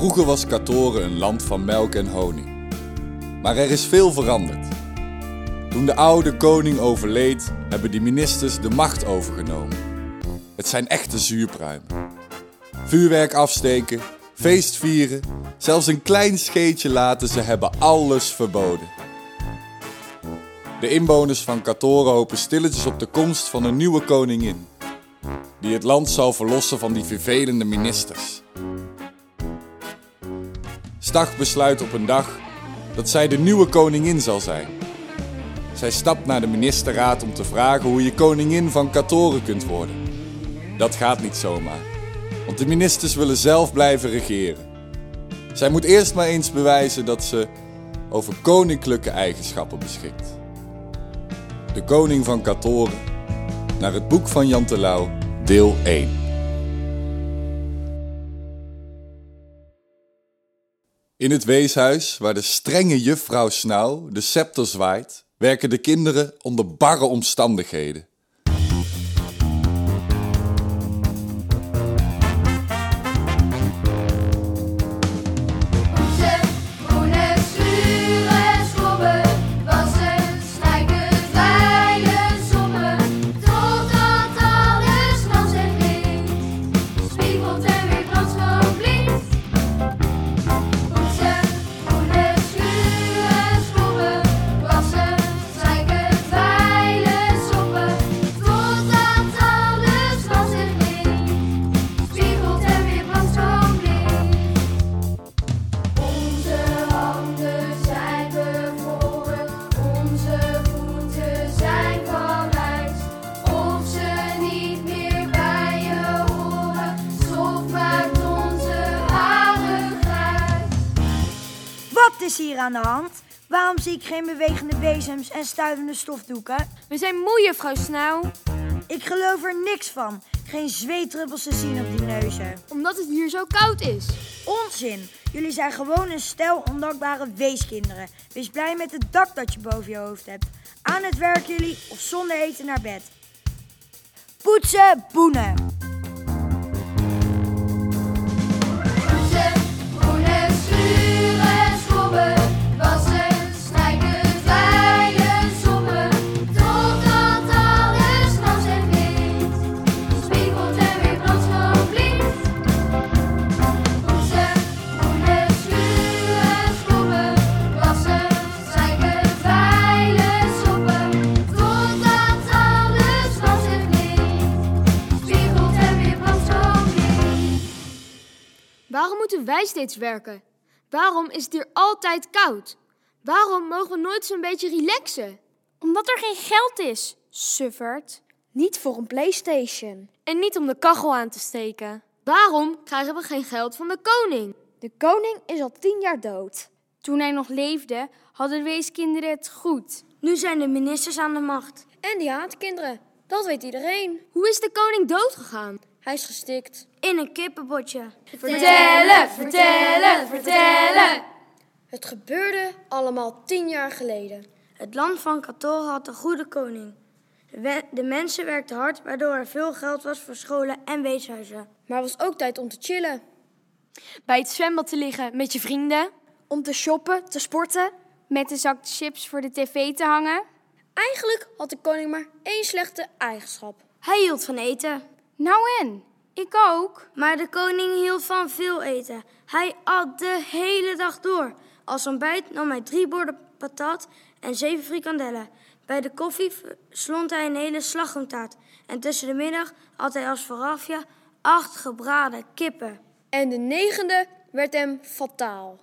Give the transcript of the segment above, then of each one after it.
Vroeger was Katoren een land van melk en honing. Maar er is veel veranderd. Toen de oude koning overleed, hebben de ministers de macht overgenomen. Het zijn echte zuurpruimen. Vuurwerk afsteken, feest vieren, zelfs een klein scheetje laten, ze hebben alles verboden. De inwoners van Katoren hopen stilletjes op de komst van een nieuwe koningin. Die het land zal verlossen van die vervelende ministers. Stag besluit op een dag dat zij de nieuwe koningin zal zijn. Zij stapt naar de ministerraad om te vragen hoe je koningin van Katoren kunt worden. Dat gaat niet zomaar, want de ministers willen zelf blijven regeren. Zij moet eerst maar eens bewijzen dat ze over koninklijke eigenschappen beschikt. De koning van Katoren, naar het boek van Jan Terlouw, deel 1. In het weeshuis, waar de strenge juffrouw Snauw de scepter zwaait, werken de kinderen onder barre omstandigheden. Aan de hand? Waarom zie ik geen bewegende bezems en stuivende stofdoeken? We zijn moe, juffrouw Snauw. Ik geloof er niks van. Geen zweetdruppels te zien op die neuzen. Omdat het hier zo koud is. Onzin! Jullie zijn gewoon een stel ondankbare weeskinderen. Wees blij met het dak dat je boven je hoofd hebt. Aan het werk jullie of zonder eten naar bed. Poetsen, boenen. Moeten wij steeds werken? Waarom is het hier altijd koud? Waarom mogen we nooit zo'n beetje relaxen? Omdat er geen geld is, suffert. Niet voor een PlayStation. En niet om de kachel aan te steken. Waarom krijgen we geen geld van de koning? De koning is al tien jaar dood. Toen hij nog leefde, hadden de weeskinderen het goed. Nu zijn de ministers aan de macht. En die haatkinderen. Dat weet iedereen. Hoe is de koning doodgegaan? Hij is gestikt. In een kippenbotje. Vertellen, vertellen, vertellen. Het gebeurde allemaal tien jaar geleden. Het land van Katoren had een goede koning. De mensen werkten hard, waardoor er veel geld was voor scholen en weeshuizen. Maar het was ook tijd om te chillen. Bij het zwembad te liggen met je vrienden? Om te shoppen, te sporten. Met een zak chips voor de tv te hangen? Eigenlijk had de koning maar één slechte eigenschap. Hij hield van eten. Nou en? Ik ook. Maar de koning hield van veel eten. Hij at de hele dag door. Als ontbijt nam hij drie borden patat en zeven frikandellen. Bij de koffie slond hij een hele slagroomtaart. En tussen de middag at hij als verrafje acht gebraden kippen. En de negende werd hem fataal.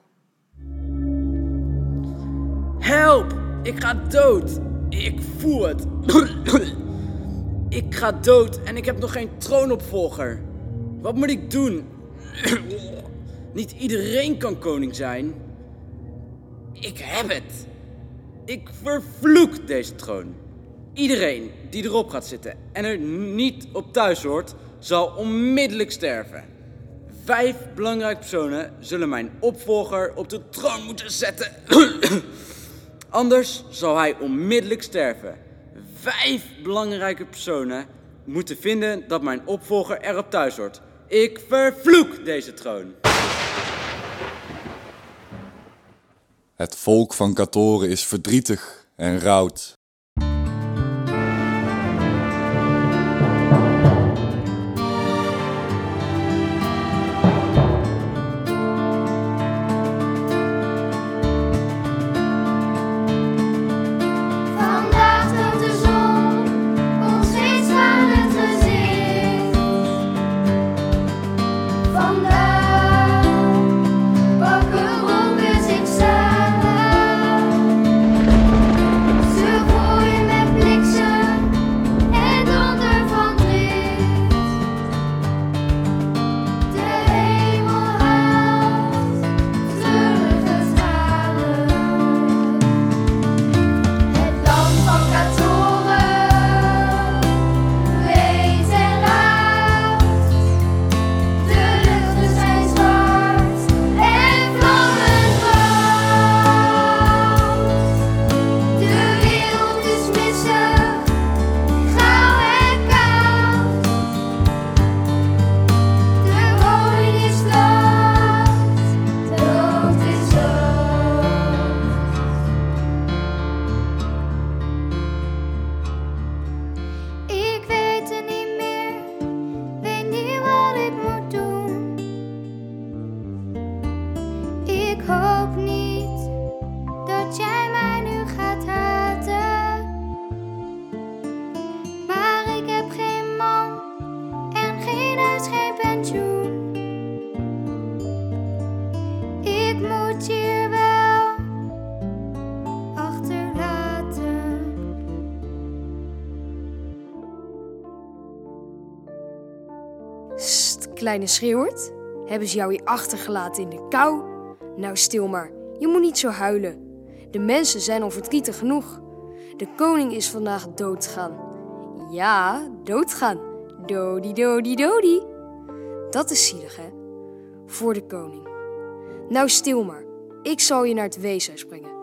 Help! Ik ga dood! Ik voel het. ik ga dood en ik heb nog geen troonopvolger. Wat moet ik doen? Niet iedereen kan koning zijn. Ik heb het. Ik vervloek deze troon. Iedereen die erop gaat zitten en er niet op thuis hoort, zal onmiddellijk sterven. Vijf belangrijke personen zullen mijn opvolger op de troon moeten zetten. Anders zal hij onmiddellijk sterven. Vijf belangrijke personen moeten vinden dat mijn opvolger erop thuis hoort. Ik vervloek deze troon. Het volk van Katoren is verdrietig en rouwt. Kleine schreeuwert. Hebben ze jou hier achtergelaten in de kou? Nou, stil maar. Je moet niet zo huilen. De mensen zijn al verdrietig genoeg. De koning is vandaag doodgaan. Ja, doodgaan. Dodi, dodi, dodi. Dat is zielig, hè? Voor de koning. Nou, stil maar. Ik zal je naar het weeshuis brengen.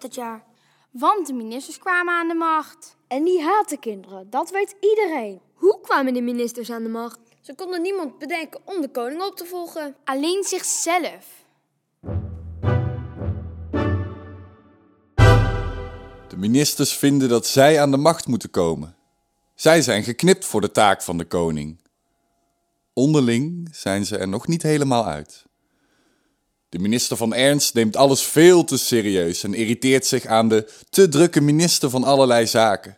Dat jaar. Want de ministers kwamen aan de macht. En die haten kinderen, dat weet iedereen. Hoe kwamen de ministers aan de macht? Ze konden niemand bedenken om de koning op te volgen. Alleen zichzelf. De ministers vinden dat zij aan de macht moeten komen. Zij zijn geknipt voor de taak van de koning. Onderling zijn ze er nog niet helemaal uit. De minister van Ernst neemt alles veel te serieus en irriteert zich aan de te drukke minister van allerlei zaken.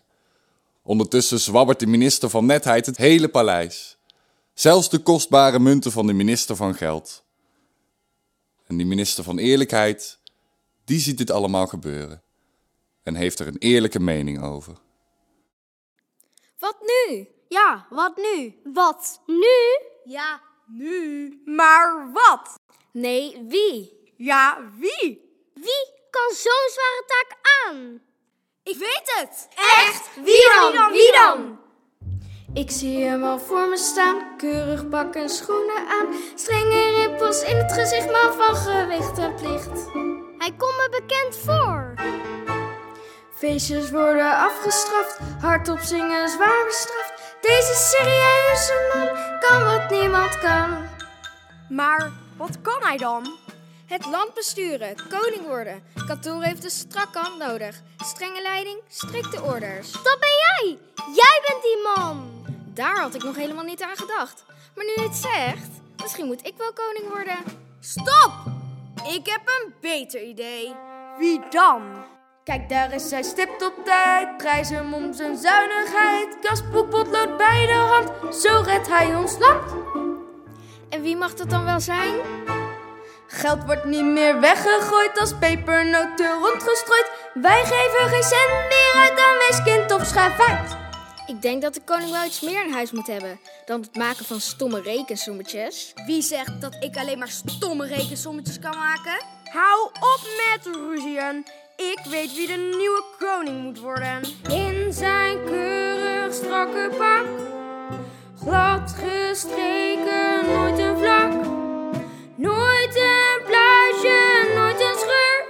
Ondertussen zwabbert de minister van Netheid het hele paleis. Zelfs de kostbare munten van de minister van Geld. En die minister van Eerlijkheid, die ziet dit allemaal gebeuren en heeft er een eerlijke mening over. Wat nu? Ja, wat nu? Wat nu? Ja, nu. Maar wat? Nee, wie? Ja, wie? Wie kan zo'n zware taak aan? Ik weet het. Echt? Wie dan? Wie dan? Ik zie hem al voor me staan, keurig pak en schoenen aan. Strenge rimpels in het gezicht, van gewicht en plicht. Hij komt me bekend voor. Feestjes worden afgestraft, hardop zingen zwaar bestraft. Deze serieuze man kan wat niemand kan. Maar wat kan hij dan? Het land besturen, koning worden. Kantoor heeft een strakke hand nodig. Strenge leiding, strikte orders. Dat ben jij! Jij bent die man! Daar had ik nog helemaal niet aan gedacht. Maar nu je het zegt, misschien moet ik wel koning worden. Stop! Ik heb een beter idee. Wie dan? Kijk, daar is hij stipt op tijd. Prijs hem om zijn zuinigheid. Kasboek, potlood bij de hand. Zo redt hij ons land. En wie mag dat dan wel zijn? Geld wordt niet meer weggegooid als pepernoten rondgestrooid. Wij geven geen cent meer uit aan weeskind of schavuit. Ik denk dat de koning wel iets meer in huis moet hebben dan het maken van stomme rekensommetjes. Wie zegt dat ik alleen maar stomme rekensommetjes kan maken? Hou op met ruzien. Ik weet wie de nieuwe koning moet worden. In zijn keurig strakke pak. Glad gestreken, nooit een vlak. Nooit een pluisje, nooit een scheur.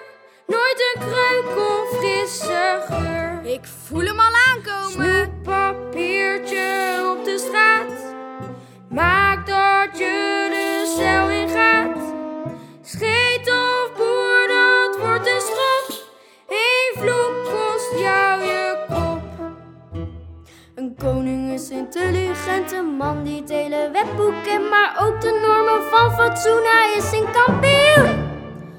Nooit een kreuk of frisse geur. Ik voel hem al aankomen. Snoeppapiertje op de straat. Maak dat je de cel intelligente man die het hele wetboek kent, maar ook de normen van fatsoen. Hij is een kampioen.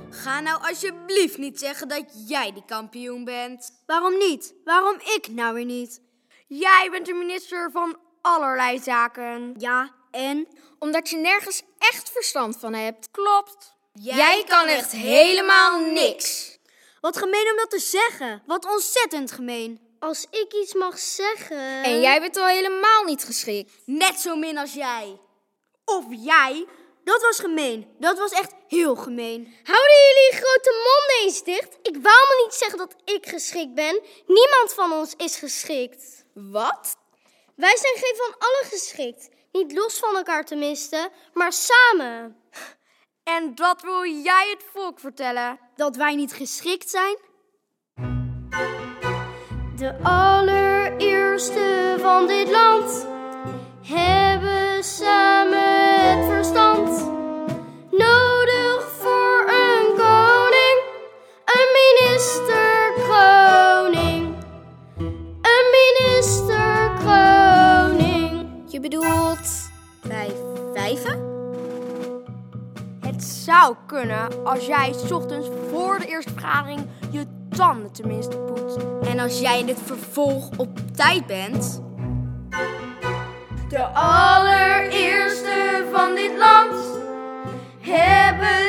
Ga nou alsjeblieft niet zeggen dat jij die kampioen bent. Waarom niet? Waarom ik nou weer niet? Jij bent de minister van allerlei zaken. Ja, en? Omdat je nergens echt verstand van hebt. Klopt. Jij, kan echt helemaal niks. Wat gemeen om dat te zeggen. Wat ontzettend gemeen. Als ik iets mag zeggen. En jij bent al helemaal niet geschikt. Net zo min als jij. Of jij. Dat was gemeen. Dat was echt heel gemeen. Houden jullie grote mond eens dicht? Ik wou maar niet zeggen dat ik geschikt ben. Niemand van ons is geschikt. Wat? Wij zijn geen van allen geschikt. Niet los van elkaar tenminste, maar samen. En dat wil jij het volk vertellen? Dat wij niet geschikt zijn? De allereerste van dit land hebben samen het verstand. Nodig voor een koning, een minister koning. Een minister koning. Je bedoelt wij vijven? Het zou kunnen als jij ochtends voor de eerste vergadering je tanden tenminste poetst. En als jij het vervolg op tijd bent? De allereerste van dit land hebben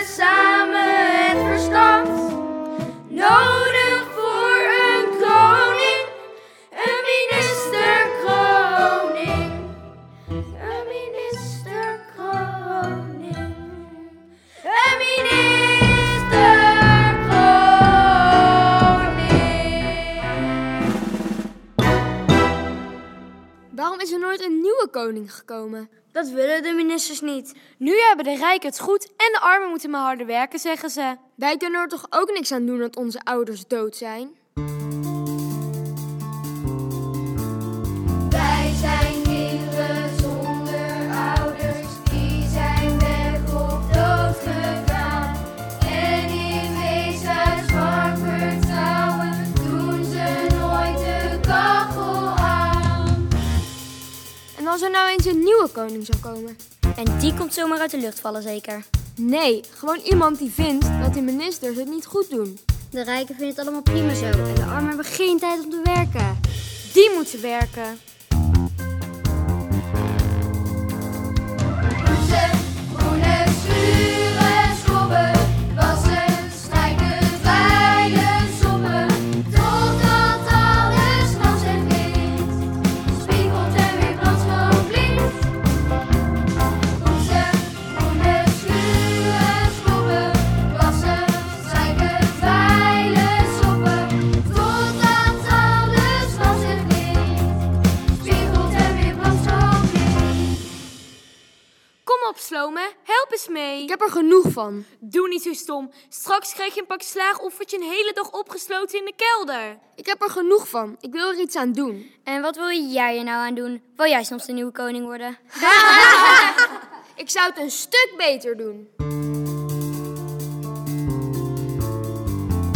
is er nooit een nieuwe koning gekomen? Dat willen de ministers niet. Nu hebben de rijken het goed en de armen moeten maar harder werken, zeggen ze. Wij kunnen er toch ook niks aan doen dat onze ouders dood zijn? Er nou eens een nieuwe koning zou komen? En die komt zomaar uit de lucht vallen, zeker. Nee, gewoon iemand die vindt dat de ministers het niet goed doen. De rijken vinden het allemaal prima zo. En de armen hebben geen tijd om te werken. Die moeten werken. Kom op, Slome, help eens mee. Ik heb er genoeg van. Doe niet zo stom. Straks krijg je een pak slaag of word je een hele dag opgesloten in de kelder. Ik heb er genoeg van. Ik wil er iets aan doen. En wat wil jij er nou aan doen? Wil jij soms de nieuwe koning worden? Ik zou het een stuk beter doen.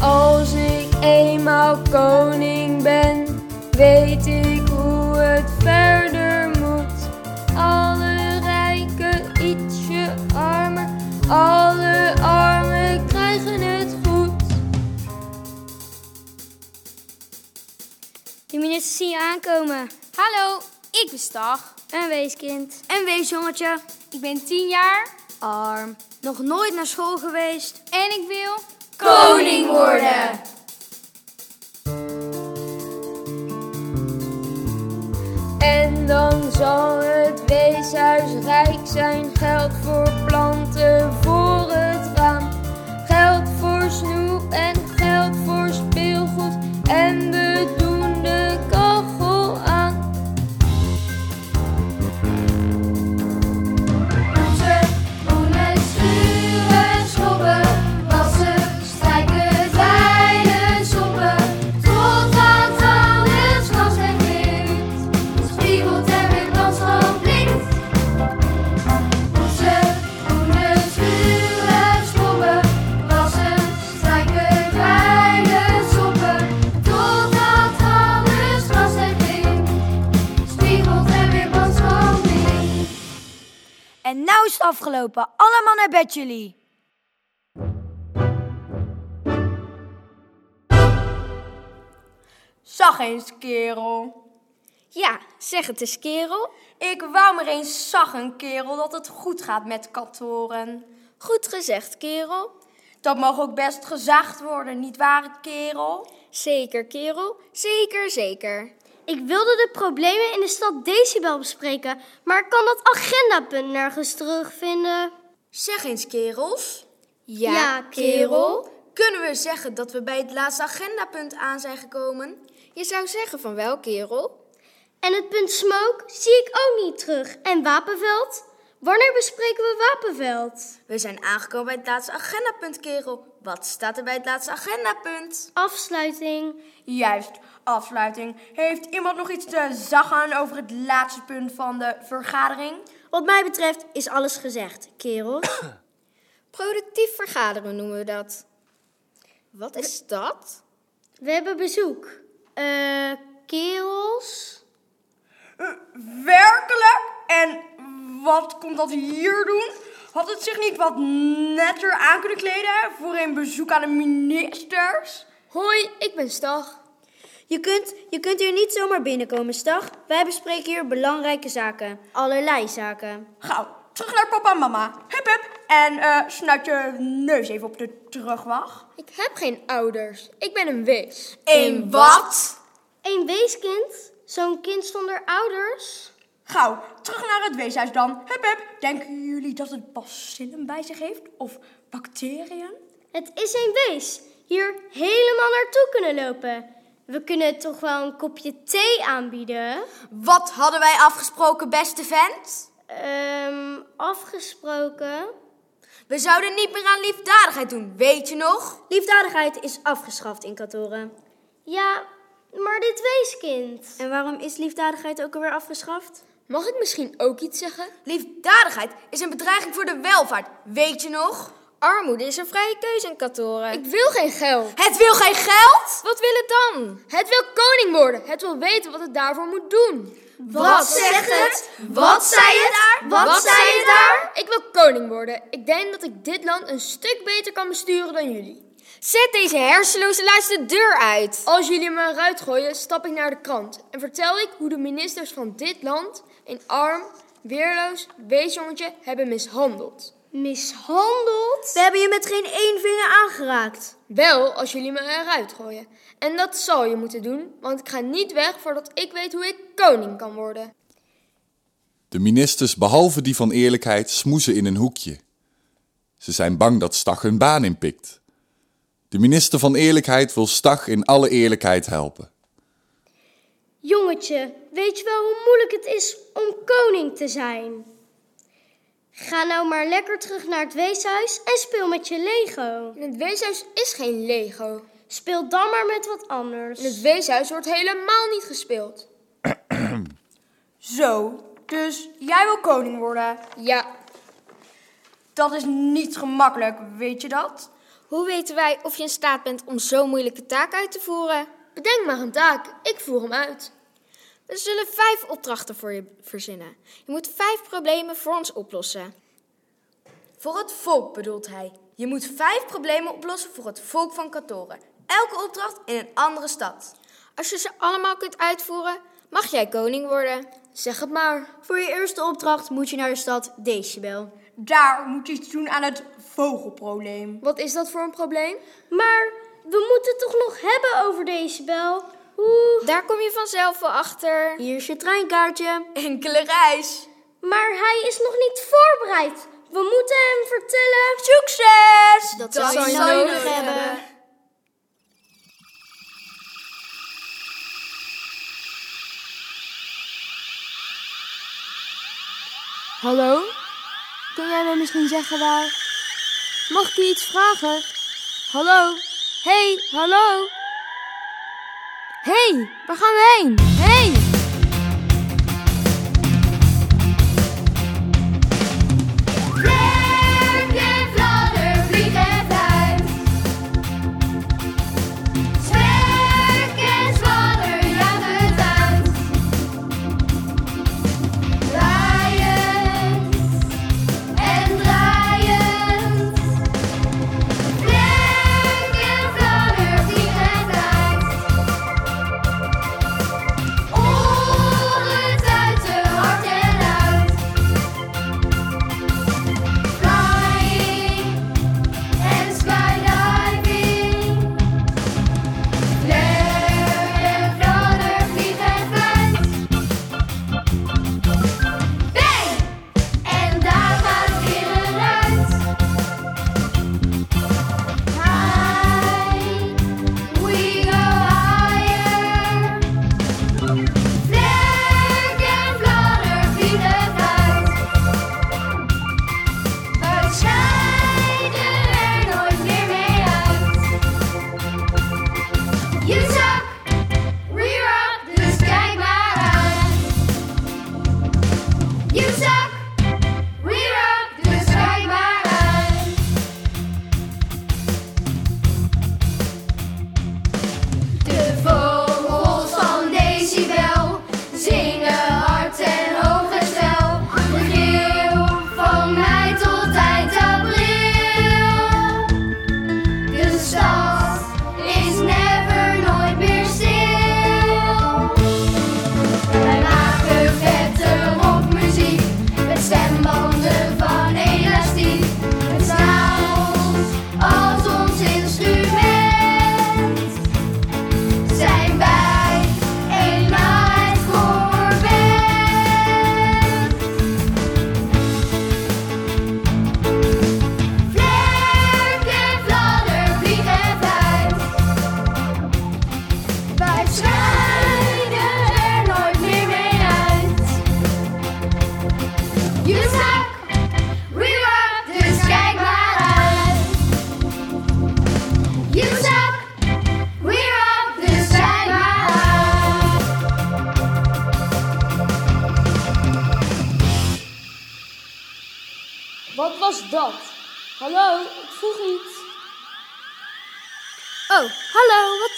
Als ik eenmaal koning ben, weet ik hoe het verder Zie je aankomen. Hallo, ik ben Stag. Een weeskind. Een En. Ik ben 10 jaar. Arm. Nog nooit naar school geweest. En ik wil... Koning worden! En dan zal het weeshuis rijk zijn. Geld voor planten, voor afgelopen. Allemaal naar bed jullie. Zag eens, kerel. Ja, zeg het eens, kerel. Ik wou maar eens zaggen, kerel, dat het goed gaat met kantoren. Goed gezegd, kerel. Dat mag ook best gezegd worden, niet waar, kerel? Zeker, kerel. Zeker, zeker. Ik wilde de problemen in de stad Decibel bespreken, maar ik kan dat agendapunt nergens terugvinden. Zeg eens, kerels. Ja, Ja, kerel. Kunnen we zeggen dat we bij het laatste agendapunt aan zijn gekomen? Je zou zeggen van wel, kerel. En het punt smoke zie ik ook niet terug. En Wapenveld? Wanneer bespreken we Wapenveld? We zijn aangekomen bij het laatste agendapunt, kerel. Wat staat er bij het laatste agendapunt? Afsluiting. Juist, afsluiting. Heeft iemand nog iets te zeggen over het laatste punt van de vergadering? Wat mij betreft is alles gezegd, kerels. Productief vergaderen noemen we dat. Wat is dat? We hebben bezoek. Eh, kerels? Werkelijk? En wat komt dat hier doen? Had het zich niet wat netter aan kunnen kleden voor een bezoek aan de ministers? Hoi, ik ben Stag. Je kunt, je kunt hier niet zomaar binnenkomen, Stag. Wij bespreken hier belangrijke zaken. Allerlei zaken. Gauw, terug naar papa en mama. Hup, hup. En eh snuit je neus even op de terugweg. Ik heb geen ouders. Ik ben een wees. Een wat? Een weeskind? Zo'n kind zonder ouders? Gauw, terug naar het weeshuis dan. Hup, hup. Denken jullie dat het bacillen bij zich heeft? Of bacteriën? Het is een wees. Hier helemaal naartoe kunnen lopen. We kunnen toch wel een kopje thee aanbieden? Wat hadden wij afgesproken, beste vent? Ehm, afgesproken. We zouden niet meer aan liefdadigheid doen, weet je nog? Liefdadigheid is afgeschaft in kantoren. Ja, maar dit weeskind. En waarom is liefdadigheid ook alweer afgeschaft? Mag ik misschien ook iets zeggen? Liefdadigheid is een bedreiging voor de welvaart, weet je nog? Armoede is een vrije keuze in kantoren. Ik wil geen geld. Het wil geen geld? Wat wil het dan? Het wil koning worden. Het wil weten wat het daarvoor moet doen. Wat zegt het? Wat zei het daar? Wat zei het daar? Ik wil koning worden. Ik denk dat ik dit land een stuk beter kan besturen dan jullie. Zet deze hersenloze luis de deur uit. Als jullie me eruit gooien, stap ik naar de krant en vertel ik hoe de ministers van dit land een arm, weerloos weesjongetje hebben mishandeld. Mishandeld? We hebben je met geen één vinger aangeraakt. Wel als jullie me eruit gooien. En dat zal je moeten doen, want ik ga niet weg voordat ik weet hoe ik koning kan worden. De ministers, behalve die van eerlijkheid, smoezen in een hoekje. Ze zijn bang dat Stag hun baan inpikt. De minister van Eerlijkheid wil Stag in alle eerlijkheid helpen. Jongetje, weet je wel hoe moeilijk het is om koning te zijn? Ga nou maar lekker terug naar het weeshuis en speel met je Lego. In het weeshuis is geen Lego. Speel dan maar met wat anders. In het weeshuis wordt helemaal niet gespeeld. Zo, dus jij wil koning worden? Ja, Dat is niet gemakkelijk, weet je dat? Hoe weten wij of je in staat bent om zo'n moeilijke taak uit te voeren? bedenk maar een taak. Ik voer hem uit. We zullen vijf opdrachten voor je verzinnen. Je moet vijf problemen voor ons oplossen. Voor het volk bedoelt hij. Je moet vijf problemen oplossen voor het volk van Katoren. Elke opdracht in een andere stad. Als je ze allemaal kunt uitvoeren, mag jij koning worden. Zeg het maar. Voor je eerste opdracht moet je naar de stad Decibel. Daar moet je iets doen aan het vogelprobleem. Wat is dat voor een probleem? Maar we moeten het toch nog hebben over Decibel? Oeh. Daar kom je vanzelf wel achter. Hier is je treinkaartje. Enkele reis. Maar hij is nog niet voorbereid. We moeten hem vertellen... Succes! Dat, Dat zou je nodig hebben. Hallo? Kun jij me misschien zeggen waar? Mag ik je iets vragen? Hallo? hey, hallo? Hey, waar gaan we heen?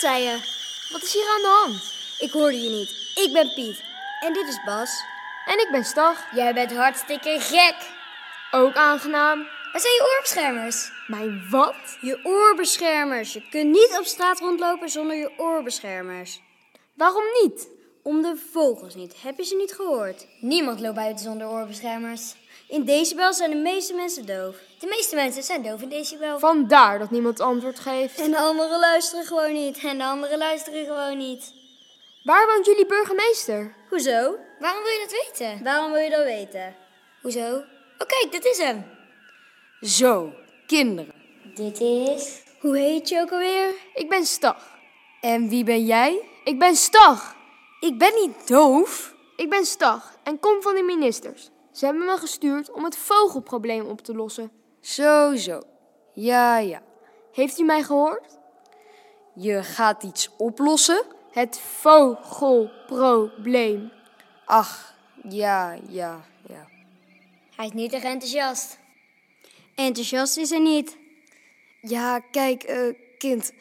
Je? Wat is hier aan de hand? Ik hoorde je niet. Ik ben Piet. En dit is Bas. En ik ben Stag. Jij bent hartstikke gek. Ook aangenaam. Waar zijn je oorbeschermers? Mijn wat? Je oorbeschermers. Je kunt niet op straat rondlopen zonder je oorbeschermers. Waarom niet? Om de vogels niet. Heb je ze niet gehoord? Niemand loopt buiten zonder oorbeschermers. In Decibel zijn de meeste mensen doof. De meeste mensen zijn doof in Decibel. Vandaar dat niemand antwoord geeft. En de anderen luisteren gewoon niet. En de anderen luisteren gewoon niet. Waar woont jullie burgemeester? Hoezo? Waarom wil je dat weten? Waarom wil je dat weten? Hoezo? Oh kijk, dit is hem. Zo, kinderen. Dit is... Hoe heet je ook alweer? Ik ben Stag. En wie ben jij? Ik ben Stag. Ik ben niet doof. Ik ben Stag en kom van de ministers. Ze hebben me gestuurd om het vogelprobleem op te lossen. Zo, zo. Ja, ja. Heeft u mij gehoord? Je gaat iets oplossen? Het vogelprobleem. Ach, ja, ja, ja. Hij is niet erg enthousiast. Enthousiast is hij niet. Ja, kijk, eh, kind.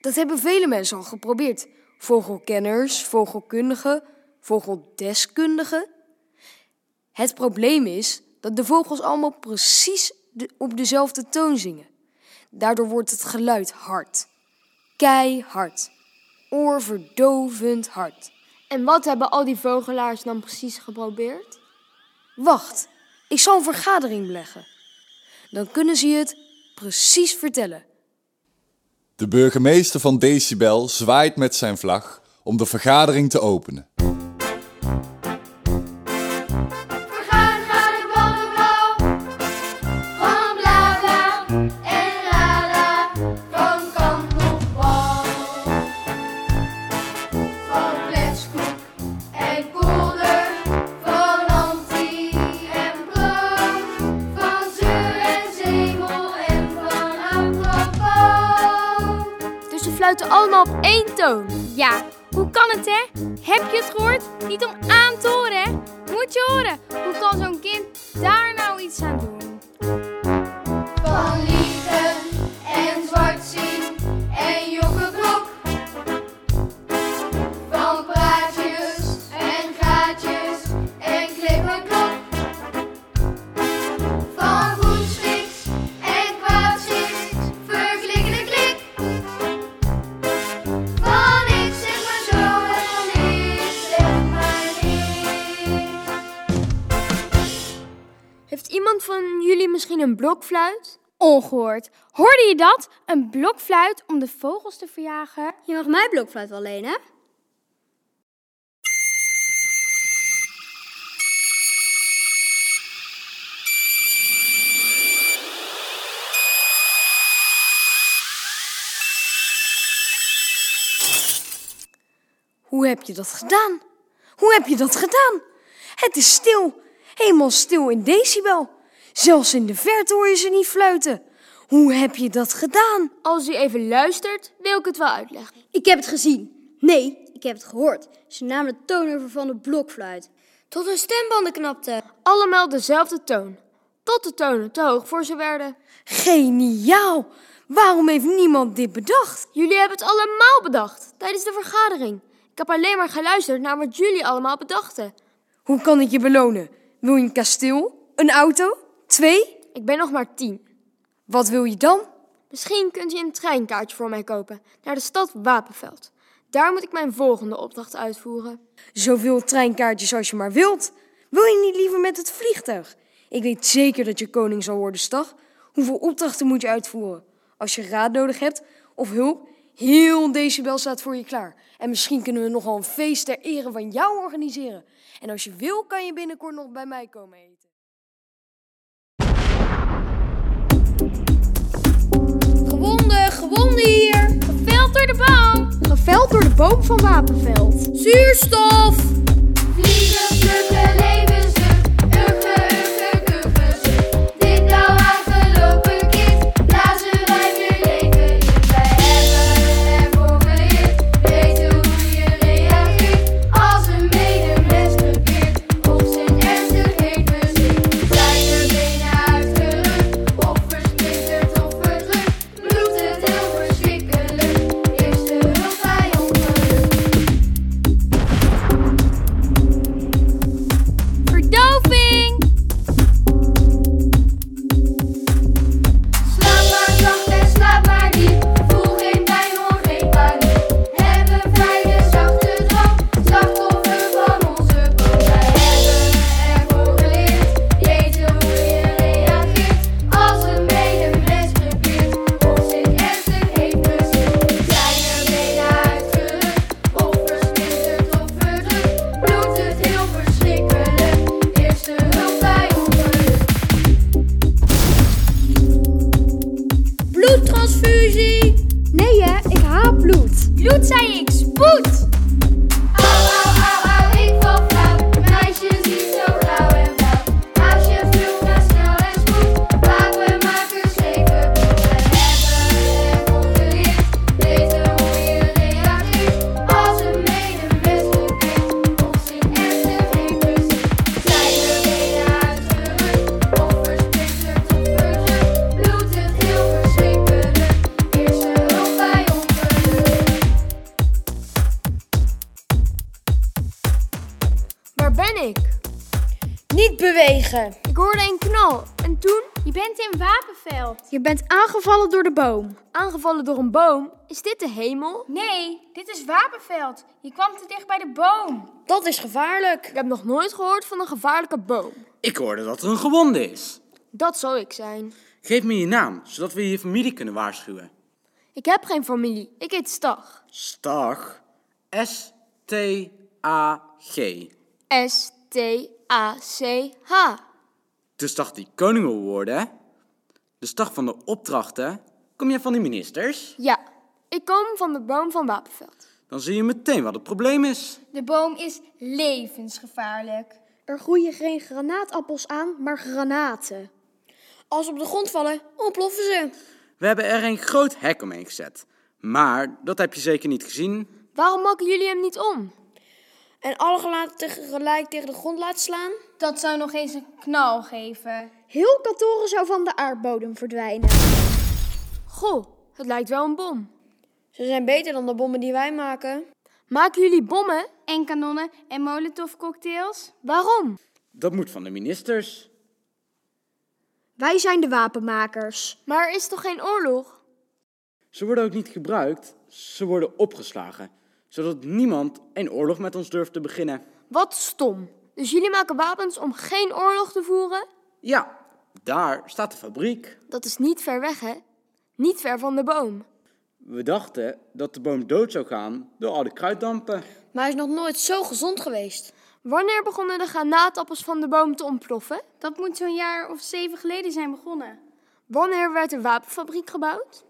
Dat hebben vele mensen al geprobeerd. Vogelkenners, vogelkundigen, vogeldeskundigen. Het probleem is dat de vogels allemaal precies de- op dezelfde toon zingen. Daardoor wordt het geluid hard. Keihard. Oorverdovend hard. En wat hebben al die vogelaars dan precies geprobeerd? Wacht, ik zal een vergadering beleggen. Dan kunnen ze je het precies vertellen. De burgemeester van Decibel zwaait met zijn vlag om de vergadering te openen. Allemaal op één toon. Ja, hoe kan het hè? Heb je het gehoord? Niet om aan te horen hè? Moet je horen. Hoe kan zo'n kind daar nou iets aan doen? Een blokfluit? Ongehoord. Hoorde je dat? Een blokfluit om de vogels te verjagen? Je mag mijn blokfluit wel lenen. Hoe heb je dat gedaan? Hoe heb je dat gedaan? Het is stil, helemaal stil in decibel. Zelfs in de verte hoor je ze niet fluiten. Hoe heb je dat gedaan? Als u even luistert, wil ik het wel uitleggen. Ik heb het gezien. Nee, ik heb het gehoord. Ze namen de toon over van de blokfluit. Tot hun stembanden knapten. Allemaal dezelfde toon. Tot de tonen te hoog voor ze werden. Geniaal! Waarom heeft niemand dit bedacht? Jullie hebben het allemaal bedacht tijdens de vergadering. Ik heb alleen maar geluisterd naar wat jullie allemaal bedachten. Hoe kan ik je belonen? Wil je een kasteel? Een auto? Twee? Ik ben nog maar tien. Wat wil je dan? Misschien kunt u een treinkaartje voor mij kopen naar de stad Wapenveld. Daar moet ik mijn volgende opdracht uitvoeren. Zoveel treinkaartjes als je maar wilt. Wil je niet liever met het vliegtuig? Ik weet zeker dat je koning zal worden, Stag. Hoeveel opdrachten moet je uitvoeren? Als je raad nodig hebt of hulp, heel Decibel staat voor je klaar. En misschien kunnen we nogal een feest ter ere van jou organiseren. En als je wil, kan je binnenkort nog bij mij komen eten. Door de boom. Geveld door de boom van Wapenveld. Zuurstof. Boom. aangevallen door een boom. Is dit de hemel? Nee, dit is Wapenveld. Je kwam te dicht bij de boom. Dat is gevaarlijk. Ik heb nog nooit gehoord van een gevaarlijke boom. Ik hoorde dat er een gewonde is. Dat zal ik zijn. Geef me je naam, zodat we je familie kunnen waarschuwen. Ik heb geen familie. Ik heet Stag. Stag. S-T-A-G. S-T-A-C-H. De stag die koning wil worden, hè? De stag van de opdrachten. Kom jij van de ministers? Ja, ik kom van de boom van Wapenveld. Dan zie je meteen wat het probleem is. De boom is levensgevaarlijk. Er groeien geen granaatappels aan, maar granaten. Als ze op de grond vallen, ontploffen ze. We hebben er een groot hek omheen gezet. Maar dat heb je zeker niet gezien. Waarom makken jullie hem niet om? En alle gelaten tegelijk tegen de grond laten slaan? Dat zou nog eens een knal geven. Heel kantoren zou van de aardbodem verdwijnen. Goh, het lijkt wel een bom. Ze zijn beter dan de bommen die wij maken. Maken jullie bommen? En kanonnen en molotov cocktails? Waarom? Dat moet van de ministers. Wij zijn de wapenmakers. Maar er is toch geen oorlog? Ze worden ook niet gebruikt, ze worden opgeslagen. Zodat niemand een oorlog met ons durft te beginnen. Wat stom. Dus jullie maken wapens om geen oorlog te voeren? Ja, daar staat de fabriek. Dat is niet ver weg, hè? Niet ver van de boom. We dachten dat de boom dood zou gaan door al de kruiddampen. Maar hij is nog nooit zo gezond geweest. Wanneer begonnen de granaatappels van de boom te ontploffen? Dat moet zo'n jaar of zeven geleden zijn begonnen. Wanneer werd de wapenfabriek gebouwd?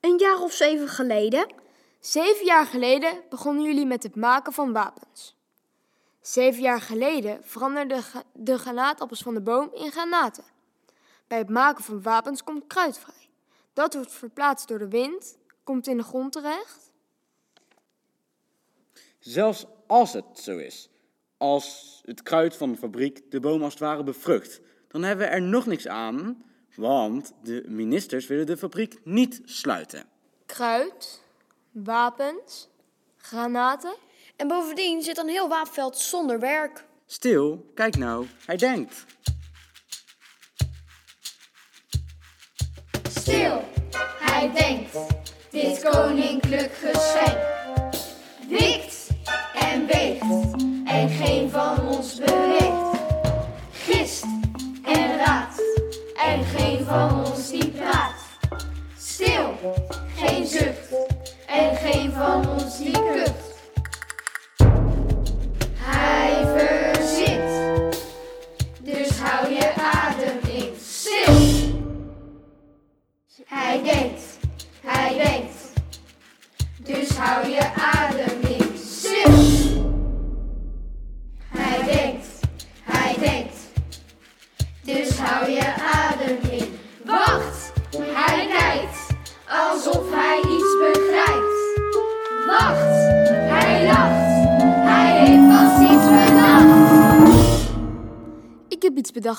Een jaar of zeven geleden. Zeven jaar geleden begonnen jullie met het maken van wapens. Zeven jaar geleden veranderden de, de granaatappels van de boom in granaten. Bij het maken van wapens komt kruid vrij. Dat wordt verplaatst door de wind, komt in de grond terecht. Zelfs als het zo is, als het kruid van de fabriek de boom als het ware bevrucht, dan hebben we er nog niks aan, want de ministers willen de fabriek niet sluiten. Kruid, wapens, granaten. En bovendien zit een heel wapenveld zonder werk. Stil, kijk nou, hij denkt. Stil, hij denkt, dit koninklijk geschenk wikt en weegt en geen van ons beweegt. Gist en raadt en geen van ons die praat. Stil, geen zucht en geen van ons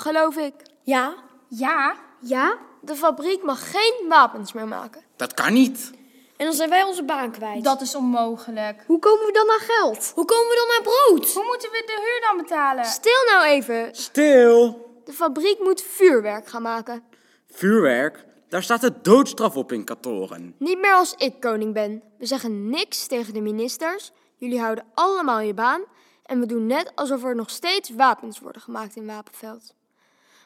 geloof ik. Ja? Ja? Ja? De fabriek mag geen wapens meer maken. Dat kan niet. En dan zijn wij onze baan kwijt. Dat is onmogelijk. Hoe komen we dan aan geld? Hoe komen we dan aan brood? Hoe moeten we de huur dan betalen? Stil nou even. Stil! De fabriek moet vuurwerk gaan maken. Vuurwerk, daar staat de doodstraf op in kantoren. Niet meer als ik koning ben. We zeggen niks tegen de ministers. Jullie houden allemaal je baan. En we doen net alsof er nog steeds wapens worden gemaakt in Wapenveld.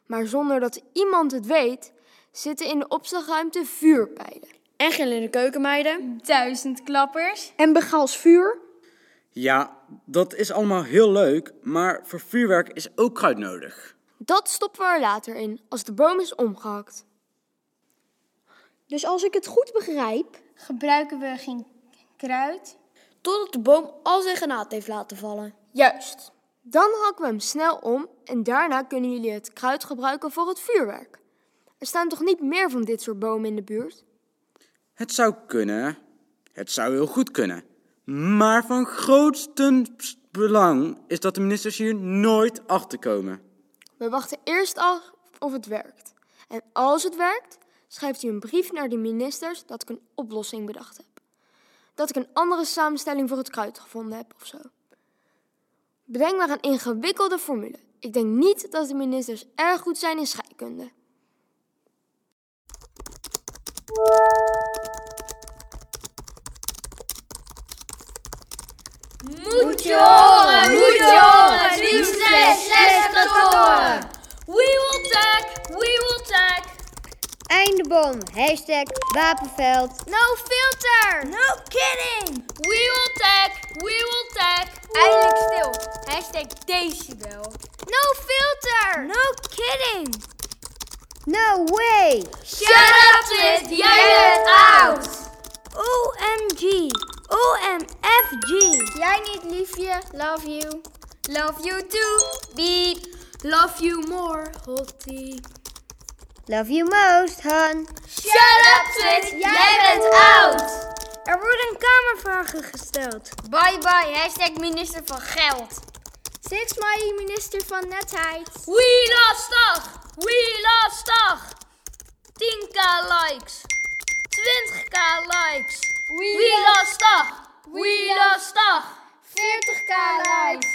Maar zonder dat iemand het weet, zitten in de opslagruimte vuurpijlen. En gillende keukenmeiden. Duizend klappers. En begals vuur? Ja, dat is allemaal heel leuk, maar voor vuurwerk is ook kruid nodig. Dat stoppen we er later in, als de boom is omgehakt. Dus als ik het goed begrijp, Gebruiken we geen kruid? Totdat de boom al zijn granaat heeft laten vallen. Juist. Dan hakken we hem snel om en daarna kunnen jullie het kruid gebruiken voor het vuurwerk. Er staan toch niet meer van dit soort bomen in de buurt? Het zou kunnen, het zou heel goed kunnen. Maar van grootste belang is dat de ministers hier nooit achter komen. We wachten eerst af of het werkt. En als het werkt, schrijft u een brief naar de ministers dat ik een oplossing bedacht heb. Dat ik een andere samenstelling voor het kruid gevonden heb of zo. Bedenk maar een ingewikkelde formule. Ik denk niet dat de ministers erg goed zijn in scheikunde. Moet je horen, moet je horen, liefste. We will tag, we will tag. Eindebom. Hashtag wapenveld. No filter. No kidding. We will tag, we will tag. Eindelijk stil. Hashtag decibel. No filter. No kidding. No way. Shut up, Twit, jij bent oud. OMG. OMFG. Jij niet, liefje. Love you. Love you too. Beep. Love you more, hottie. Love you most, hon. Shut up, Twit, jij bent oud. Er worden kamervragen gesteld. Bye bye, hashtag minister van Geld. Six my minister van Netheid. We lastig! We lastig! 10k likes! 20k likes! We lastig! We lastig! 40k likes.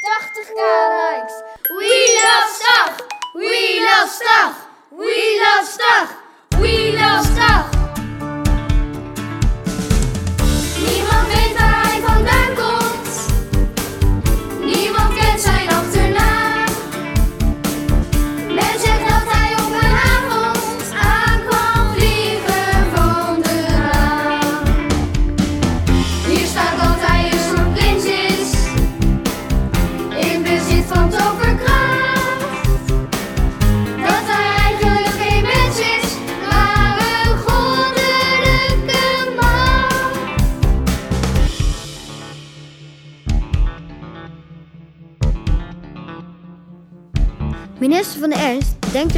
80k likes. We lastig! We lastig! We lastig! We lastig!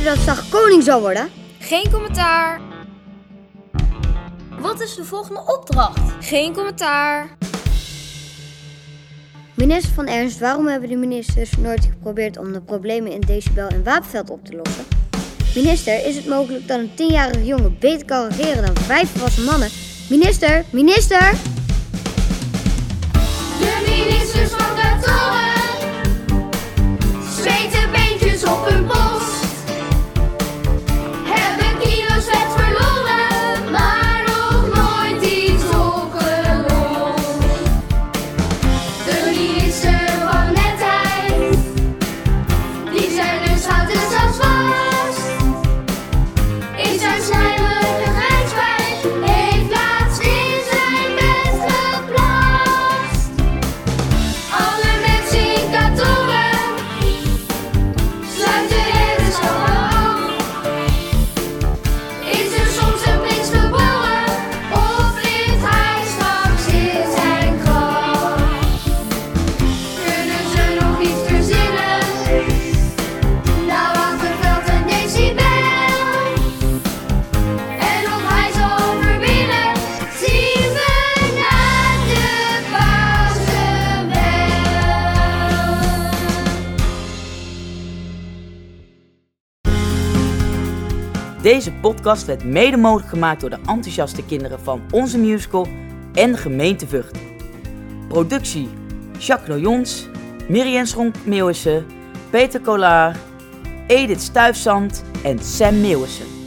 Dat straks koning zal worden? Geen commentaar. Wat is de volgende opdracht? Geen commentaar. Minister van Ernst, waarom hebben de ministers nooit geprobeerd om de problemen in Decibel en Wapenveld op te lossen? Minister, is het mogelijk dat een tienjarige jongen beter kan regeren dan vijf volwassen mannen? Minister, minister! De ministers van de toren podcast werd mede mogelijk gemaakt door de enthousiaste kinderen van Onze Musical en gemeente Vught. Productie Jacques Noyons, Miriam Schronk-Meeuwissen, Peter Collard, Edith Stuyfzand en Sam Meeuwissen.